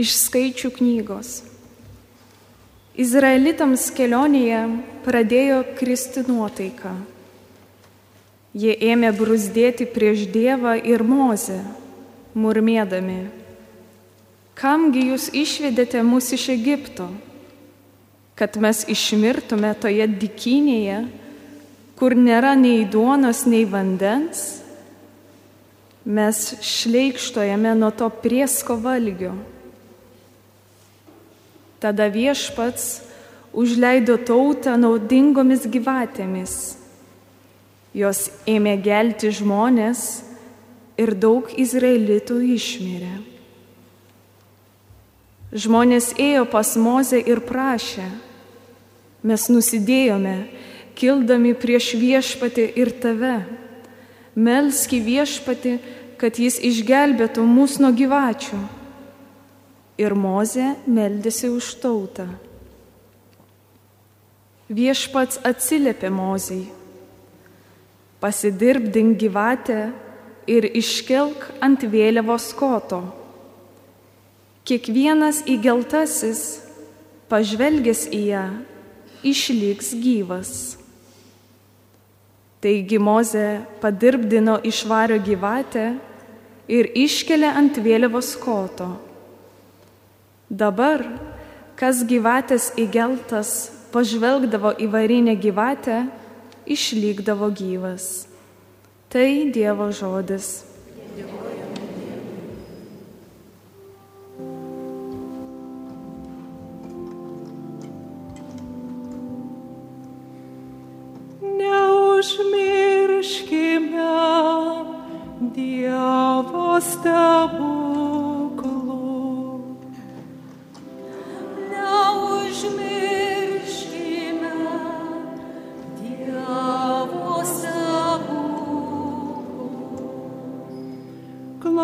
Iš skaičių knygos. Izraelitams kelionėje pradėjo kristi nuotaika. Jie ėmė brusdėti prieš Dievą ir Mozę, murmėdami, kamgi jūs išvedėte mus iš Egipto, kad mes išmirtume toje dikinėje, kur nėra nei duonos, nei vandens, mes šleikštojame nuo to priesko valgio. Tada viešpats užleido tautą naudingomis gyvatėmis. Jos ėmė gelti žmonės ir daug izraelitų išmirė. Žmonės ėjo pas Mozę ir prašė, mes nusidėjome, kildami prieš viešpatį ir tave. Melski viešpatį, kad jis išgelbėtų mūsų nuo gyvačių ir Mozė meldėsi už tautą. Viešpats atsiliepė Mozijai, pasidirbdink gyvatę ir iškelk ant vėliavos koto. Kiekvienas įgeltasis, pažvelgęs į ją, išliks gyvas. Taigi Moze padirbdino išvario gyvatę ir iškelia ant vėliavos koto. Dabar, kas gyvatės įgeltas pažvelgdavo į varinę gyvatę, išlikdavo gyvas. Tai Dievo žodis. Neužmirškime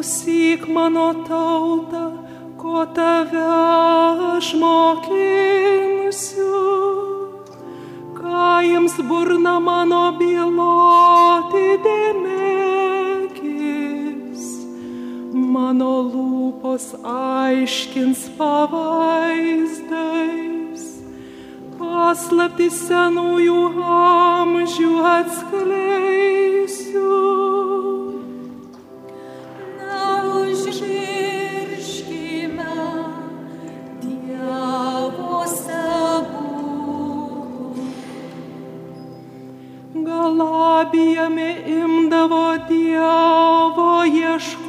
Klausyk mano tauta, ko tave aš mokinsiu, ką jiems burna mano byloti dėmekis, mano lūpos aiškins pavaizdais, paslapti senųjų amžių atskleisiu. Galabijami imdavo Dievo ieškoti,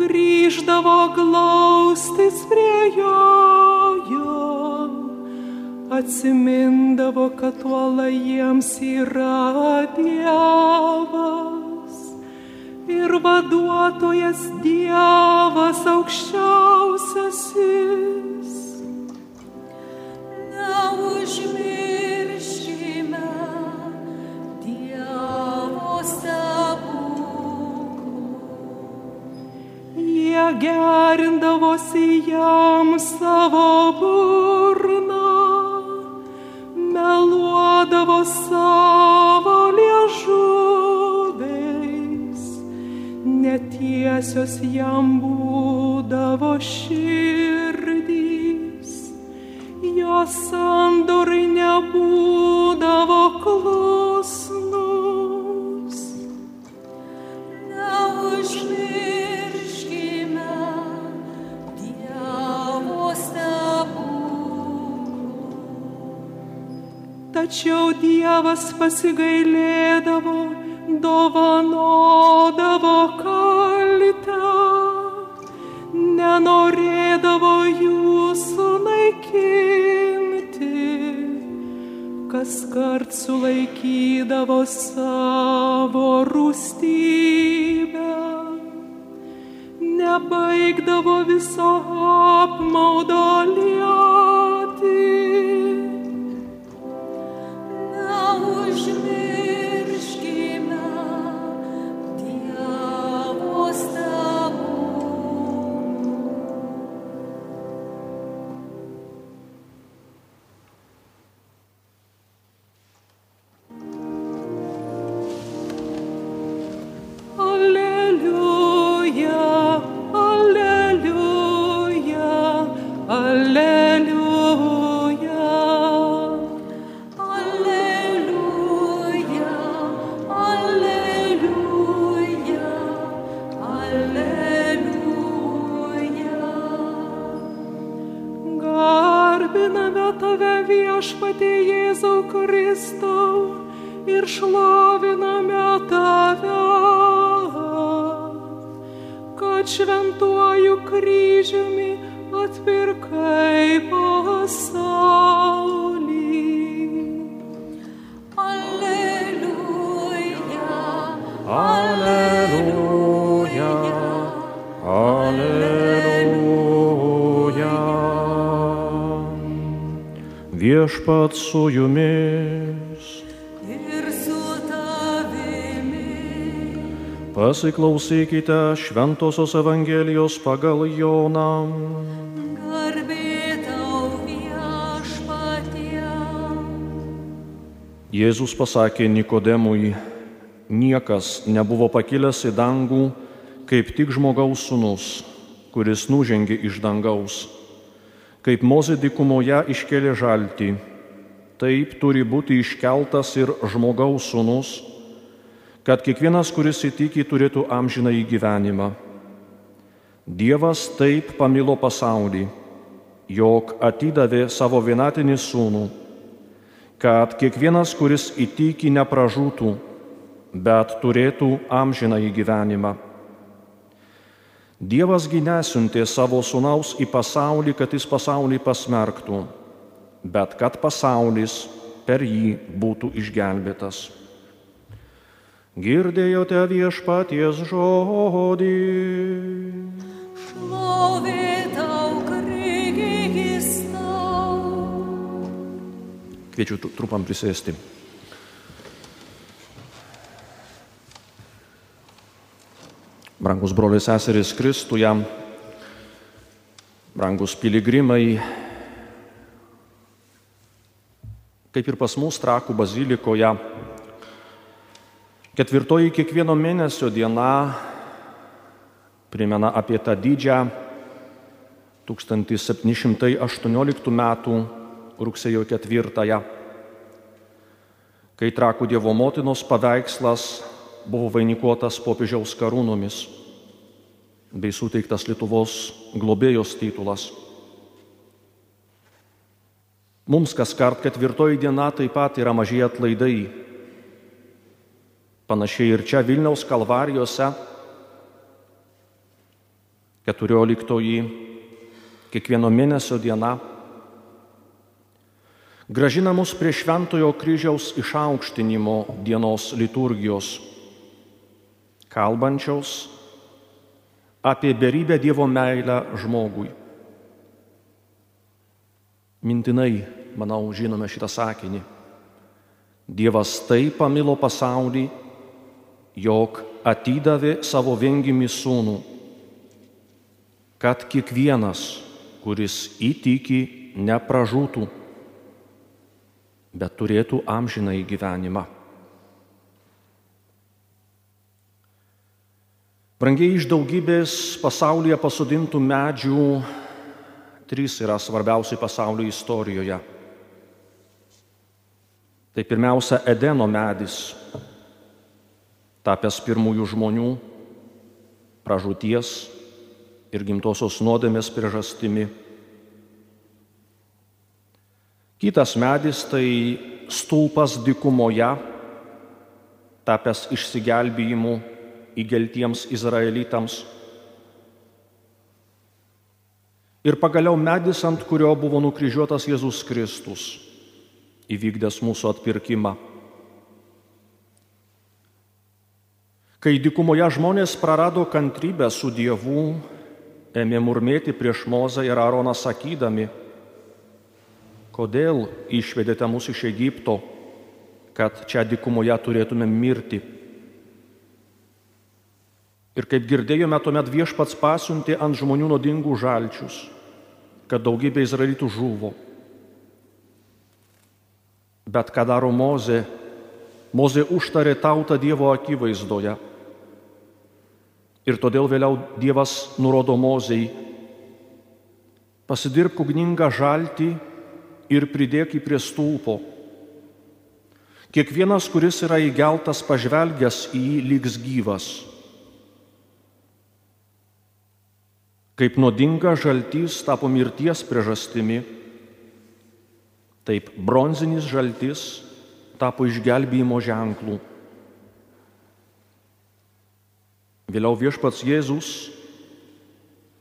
grįždavo glaustis prie jojo, atsimindavo, kad tuola jiems yra Dievas ir vaduotojas Dievas aukščiausiasis. Gerindavosi jam savo burną, meluodavo savo liežuviais, netiesios jam būdavo širdys, jos sandorai nebūdavo klusnus. Tačiau Dievas pasigailėdavo, dovanodavo kaltę, nenorėdavo jūsų naikinti, kas kart sulaikydavo savo rūstybę, nebaigdavo viso apmaudo Viešpat su jumis. Ir su tavimi. Pasiklausykite Šventojios Evangelijos pagal Joną. Jėzus pasakė Nikodemui, niekas nebuvo pakilęs į dangų, kaip tik žmogaus sunus, kuris nužengė iš dangaus. Kaip Mozė dykumoje iškėlė žaltį, taip turi būti iškeltas ir žmogaus sunus, kad kiekvienas, kuris įtikė, turėtų amžiną į gyvenimą. Dievas taip pamilo pasaulį, jog atidavė savo vienatinį sūnų kad kiekvienas, kuris įtiki, nepražūtų, bet turėtų amžiną į gyvenimą. Dievasgi nesiuntė savo sunaus į pasaulį, kad jis pasaulį pasmerktų, bet kad pasaulis per jį būtų išgelbėtas. Girdėjote viešpaties žodį. Šlovė Kviečiu tru- trumpam prisėsti. Brangus broliai seserys Kristuje, brangus piligrimai, kaip ir pas mus Trakų bazilikoje, ketvirtoji kiekvieno mėnesio diena primena apie tą didžią 1718 m. rugsėjo 4, kai Trakų Dievo motinos paveikslas buvo vainikuotas popiežiaus karūnomis bei suteiktas Lietuvos globėjos titulas. Mums kas kart ketvirtoji diena taip pat yra mažieji atlaidai. Panašiai ir čia Vilniaus kalvarijose 14 kiekvieno mėnesio diena gražina mus prie Šventojo kryžiaus išaukštinimo dienos liturgijos, kalbančiaus apie beribę Dievo meilę žmogui. Mintinai, manau, žinome šitą sakinį. Dievas taip pamilo pasaulį, jog atidavė savo vengimį sūnų, kad kiekvienas, kuris įtiki, nepražūtų, bet turėtų amžiną į gyvenimą. Brangiai iš daugybės pasaulyje pasodintų medžių trys yra svarbiausi pasaulio istorijoje. Tai pirmiausia Edeno medis, tapęs pirmųjų žmonių, pražūties ir gimtosios nuodėmės priežastimi. Kitas medis tai stulpas dikumoje, tapęs išsigelbėjimu įgeltiems izraelitams. Ir pagaliau medis, ant kurio buvo nukryžiuotas Jėzus Kristus, įvykdęs mūsų atpirkimą. Kai dikumoje žmonės prarado kantrybę su Dievu, ėmė murmėti prieš Mozą ir Aroną sakydami, kodėl išvedėte mus iš Egipto, kad čia dikumoje turėtume mirti. Ir kaip girdėjome, tuomet viešpats pasiuntė ant žmonių nuodingų žalčius, kad daugybė izraelitų žuvo. Bet ką daro Mozė? Mozė užtarė tautą Dievo akivaizdoje. Ir todėl vėliau Dievas nurodo Mozei, pasidirb ugningą žaltį ir pridėk į prie stulpo. Kiekvienas, kuris yra įgeltas, pažvelgęs į jį, lygs gyvas. Kaip nuodinga žaltys tapo mirties priežastimi, taip bronzinis žaltys tapo išgelbėjimo ženklų. Vėliau viešpats Jėzus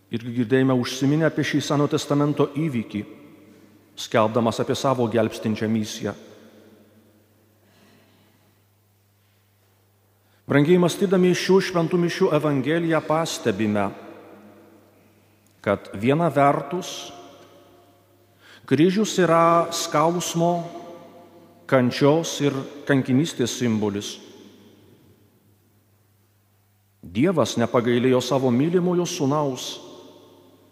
irgi girdėjome užsiminę apie šį Seno testamento įvykį, skelbdamas apie savo gelbstinčią misiją. Brangiai mąstydami šių šventų mišių Evangeliją pastebime, kad viena vertus kryžius yra skausmo, kančios ir kankinystės simbolis. Dievas nepagailėjo savo mylimojo sunaus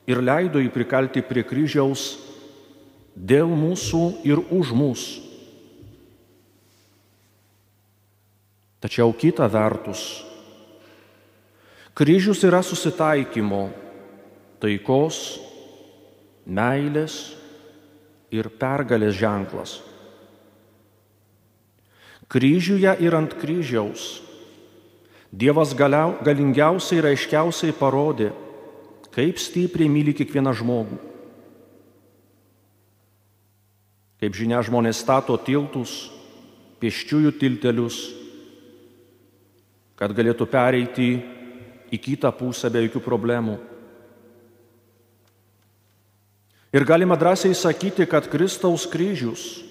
ir leido jį prikalti prie kryžiaus dėl mūsų ir už mūsų. Tačiau kita vertus, kryžius yra susitaikymo, taikos, meilės ir pergalės ženklas. Kryžiuje ir ant kryžiaus Dievas galingiausiai ir aiškiausiai parodė, kaip stipriai myli kiekvieną žmogų. Kaip žinia, žmonės stato tiltus, pieščiųjų tiltelius, kad galėtų pereiti į kitą pusę be jokių problemų. Ir galima drąsiai sakyti, kad Kristaus kryžius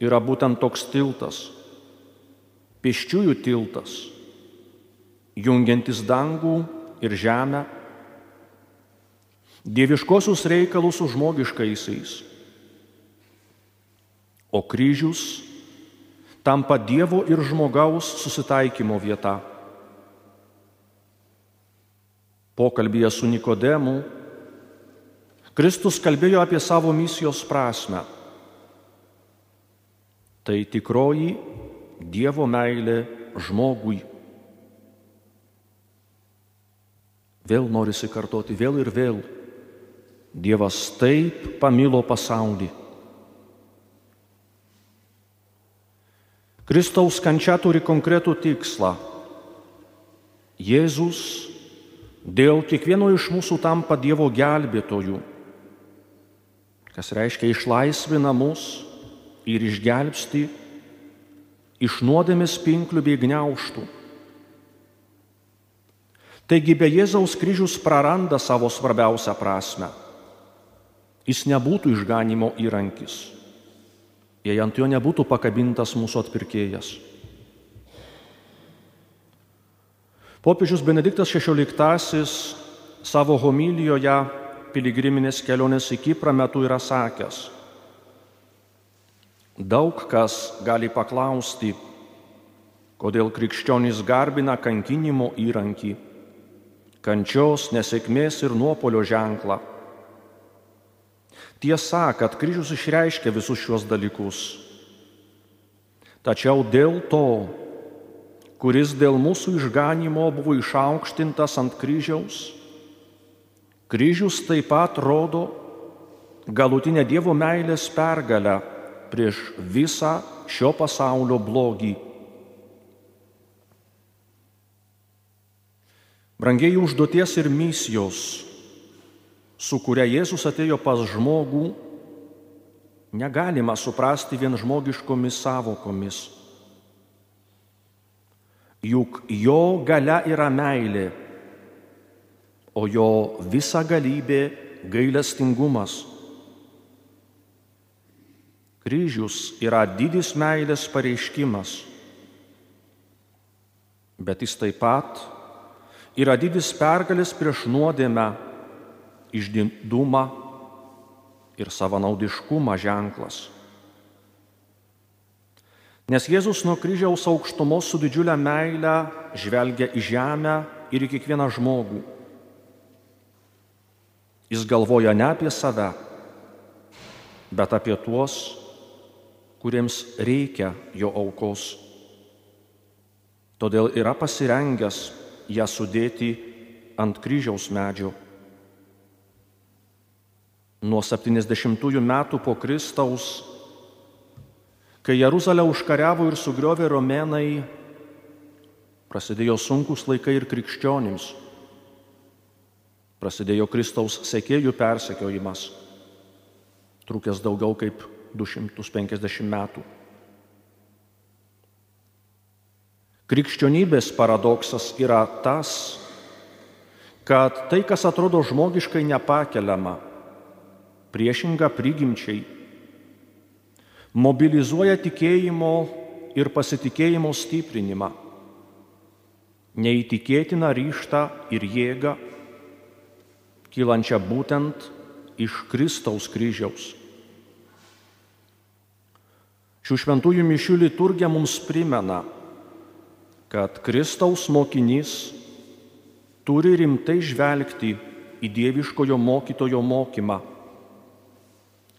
yra būtent toks tiltas, pieščiųjų tiltas jungiantis dangų ir žemę, dieviškosius reikalus su žmogiškaisiais. O kryžius tampa Dievo ir žmogaus susitaikymo vieta. Pokalbėje su Nikodemu Kristus kalbėjo apie savo misijos prasme. Tai tikroji Dievo meilė žmogui Vėl norisi kartoti, vėl ir vėl. Dievas taip pamilo pasaulį. Kristaus kančia turi konkretų tikslą. Jėzus dėl kiekvieno iš mūsų tampa Dievo gelbėtojų, kas reiškia išlaisvina mus ir išgelbsti iš nuodėmės pinklių bei gniauštų. Taigi be Jėzaus kryžius praranda savo svarbiausią prasme. Jis nebūtų išganimo įrankis, jei ant jo nebūtų pakabintas mūsų atpirkėjas. Popiežius Benediktas XVI savo homilijoje piligriminės kelionės į Kiprą metu yra sakęs, daug kas gali paklausti, kodėl krikščionys garbina kankinimo įrankį kančios, nesėkmės ir nuopolio ženklą. Tiesa, kad kryžius išreiškia visus šios dalykus. Tačiau dėl to, kuris dėl mūsų išganimo buvo išaukštintas ant kryžiaus, kryžius taip pat rodo galutinę Dievo meilės pergalę prieš visą šio pasaulio blogį. Brangiai užduoties ir misijos, su kuria Jėzus atėjo pas žmogų, negalima suprasti vien žmogiškomis savokomis. Juk jo gale yra meilė, o jo visa galybė gailestingumas. Kryžius yra didis meilės pareiškimas, bet jis taip pat yra didis pergalės prieš nuodėmę, išdidumą ir savanaudiškumą ženklas. Nes Jėzus nuo kryžiaus aukštumos su didžiulė meile žvelgia į žemę ir į kiekvieną žmogų. Jis galvoja ne apie save, bet apie tuos, kuriems reikia jo aukos. Todėl yra pasirengęs ją sudėti ant kryžiaus medžio. Nuo 70 metų po Kristaus, kai Jeruzalę užkariavo ir sugriovė romėnai, prasidėjo sunkus laikai ir krikščionims. Prasidėjo Kristaus sekėjų persekiojimas, trukęs daugiau kaip 250 metų. Krikščionybės paradoksas yra tas, kad tai, kas atrodo žmogiškai nepakeliama, priešinga prigimčiai, mobilizuoja tikėjimo ir pasitikėjimo stiprinimą, neįtikėtiną ryštą ir jėgą, kylančią būtent iš Kristaus kryžiaus. Šių šventųjų mišių liturgija mums primena, kad Kristaus mokinys turi rimtai žvelgti į dieviškojo mokytojo mokymą,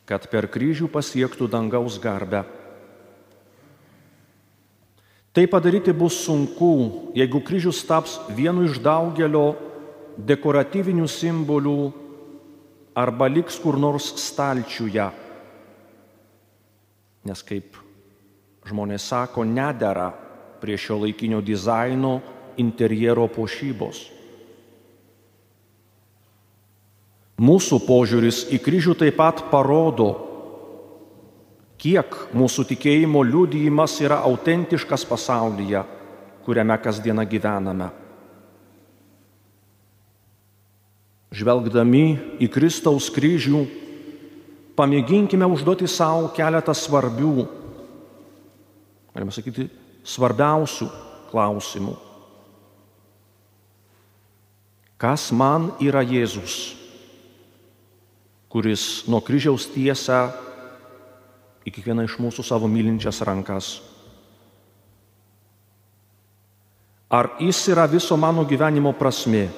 kad per kryžių pasiektų dangaus garbę. Tai padaryti bus sunku, jeigu kryžius taps vienu iš daugelio dekoratyvinių simbolių arba liks kur nors stalčiuje. Nes kaip žmonės sako, nedera prie šio laikinio dizaino interjero pošybos. Mūsų požiūris į kryžių taip pat parodo, kiek mūsų tikėjimo liudijimas yra autentiškas pasaulyje, kuriame kasdieną gyvename. Žvelgdami į Kristaus kryžių, pamėginkime užduoti savo keletą svarbių, galime sakyti, svarbiausių klausimų. Kas man yra Jėzus, kuris nuo kryžiaus tiesia į kiekvieną iš mūsų savo mylinčias rankas. Ar jis yra viso mano gyvenimo prasme?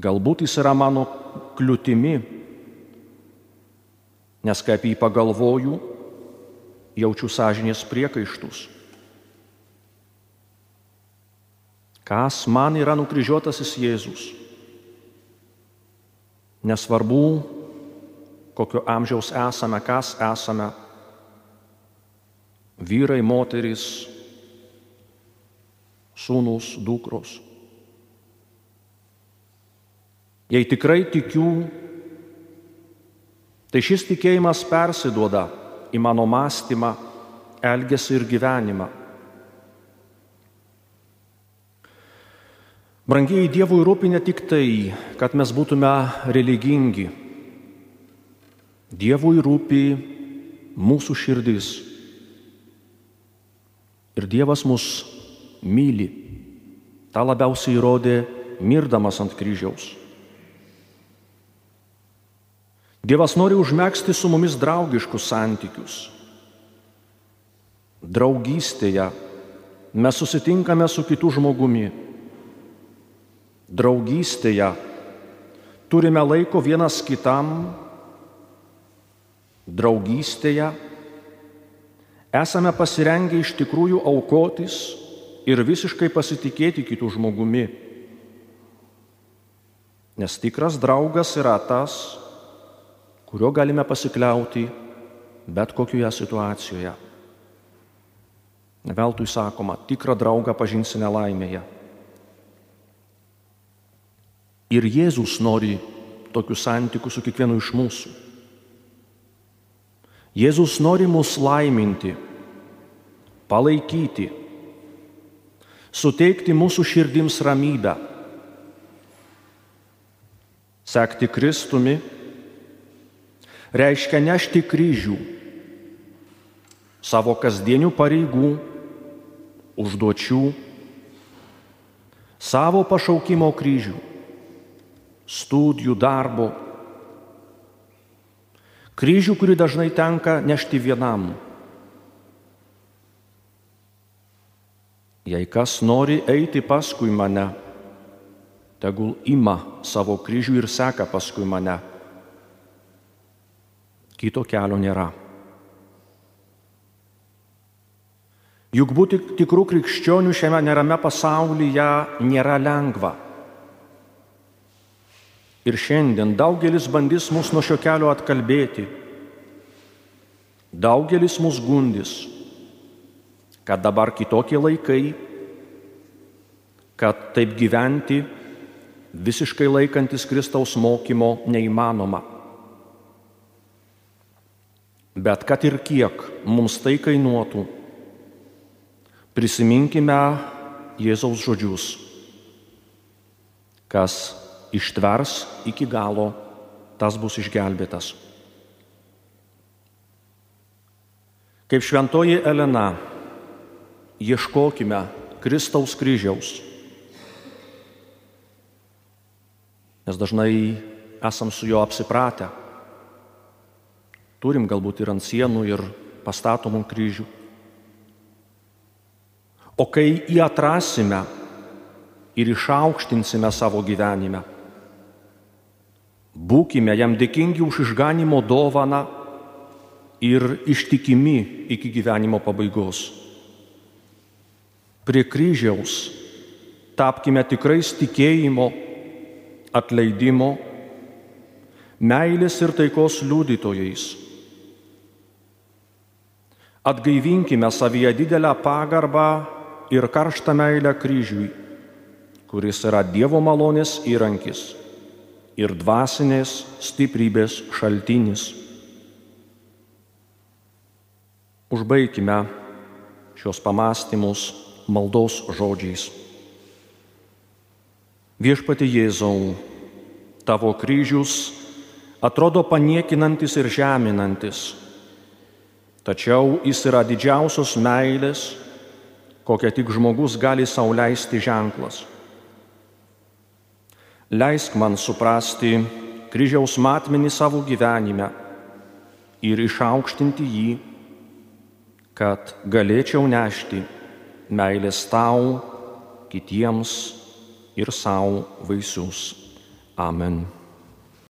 Galbūt jis yra mano kliūtimi, nes kai apie jį pagalvoju, jaučiu sąžinės priekaištus. Kas man yra nukryžiuotasis Jėzus? Nesvarbu, kokio amžiaus esame, kas esame, vyrai, moterys, sūnus, dukros. Jei tikrai tikiu, tai šis tikėjimas persiduoda į mano mąstymą, elgesį ir gyvenimą. Brangiai Dievui rūpi ne tik tai, kad mes būtume religingi, Dievui rūpi mūsų širdis. Ir Dievas mus myli. Ta labiausiai įrodė mirdamas ant kryžiaus. Dievas nori užmėgsti su mumis draugiškus santykius. Draugystėje mes susitinkame su kitu žmogumi. Draugystėje turime laiko vienas kitam draugystėje esame pasirengę iš tikrųjų aukotis ir visiškai pasitikėti kitų žmogumi. Nes tikras draugas yra tas, kurio galime pasikliauti bet kokioje situacijoje. Veltui sakoma, tikrą draugą pažinsi nelaimėje. Ir Jėzus nori tokių santykių su kiekvienu iš mūsų. Jėzus nori mus laiminti, palaikyti, suteikti mūsų širdims ramybę. Sekti Kristumi reiškia nešti kryžių savo kasdienių pareigų, užduočių, savo pašaukimo kryžių, studijų, darbo Kryžių, kurį dažnai tenka nešti vienam. Jei kas nori eiti paskui mane, tegul ima savo kryžių ir seka paskui mane. Kito kelio nėra. Juk būti tikrų krikščionių šiame nerame pasaulyje nėra lengva. Ir šiandien daugelis bandys mus nuo šio kelio atkalbėti. Daugelis mus gundys, kad dabar kitokie laikai, kad taip gyventi visiškai laikantis Kristaus mokymo neįmanoma. Bet kad ir kiek mums tai kainuotų, Prisiminkime Jėzaus žodžius. Kas ištvers iki galo, tas bus išgelbėtas. Kaip šventoji Elena, ieškokime Kristaus kryžiaus. Nes dažnai esam su juo apsipratę. Turim galbūt ir ant sienų, ir pastatomų kryžių. O kai jį atrasime ir išaukštinsime savo gyvenime, būkime jam dėkingi už išganimo dovaną ir ištikimi iki gyvenimo pabaigos. Prie kryžiaus tapkime tikrais tikėjimo, atleidimo, meilės ir taikos liudytojais Atgaivinkime savyje didelę pagarbą ir karštą meilę kryžiui, kuris yra Dievo malonės įrankis ir dvasinės stiprybės šaltinis. Užbaikime šios pamastymus maldos žodžiais. Viešpati Jėzau, tavo kryžius atrodo paniekinantis ir žeminantis Tačiau jis yra didžiausios meilės, kokią tik žmogus gali sauliaisti ženklas. Leisk man suprasti kryžiaus matmenį savo gyvenime ir išaukštinti jį, kad galėčiau nešti meilės tau, kitiems ir savo vaisius. Amen.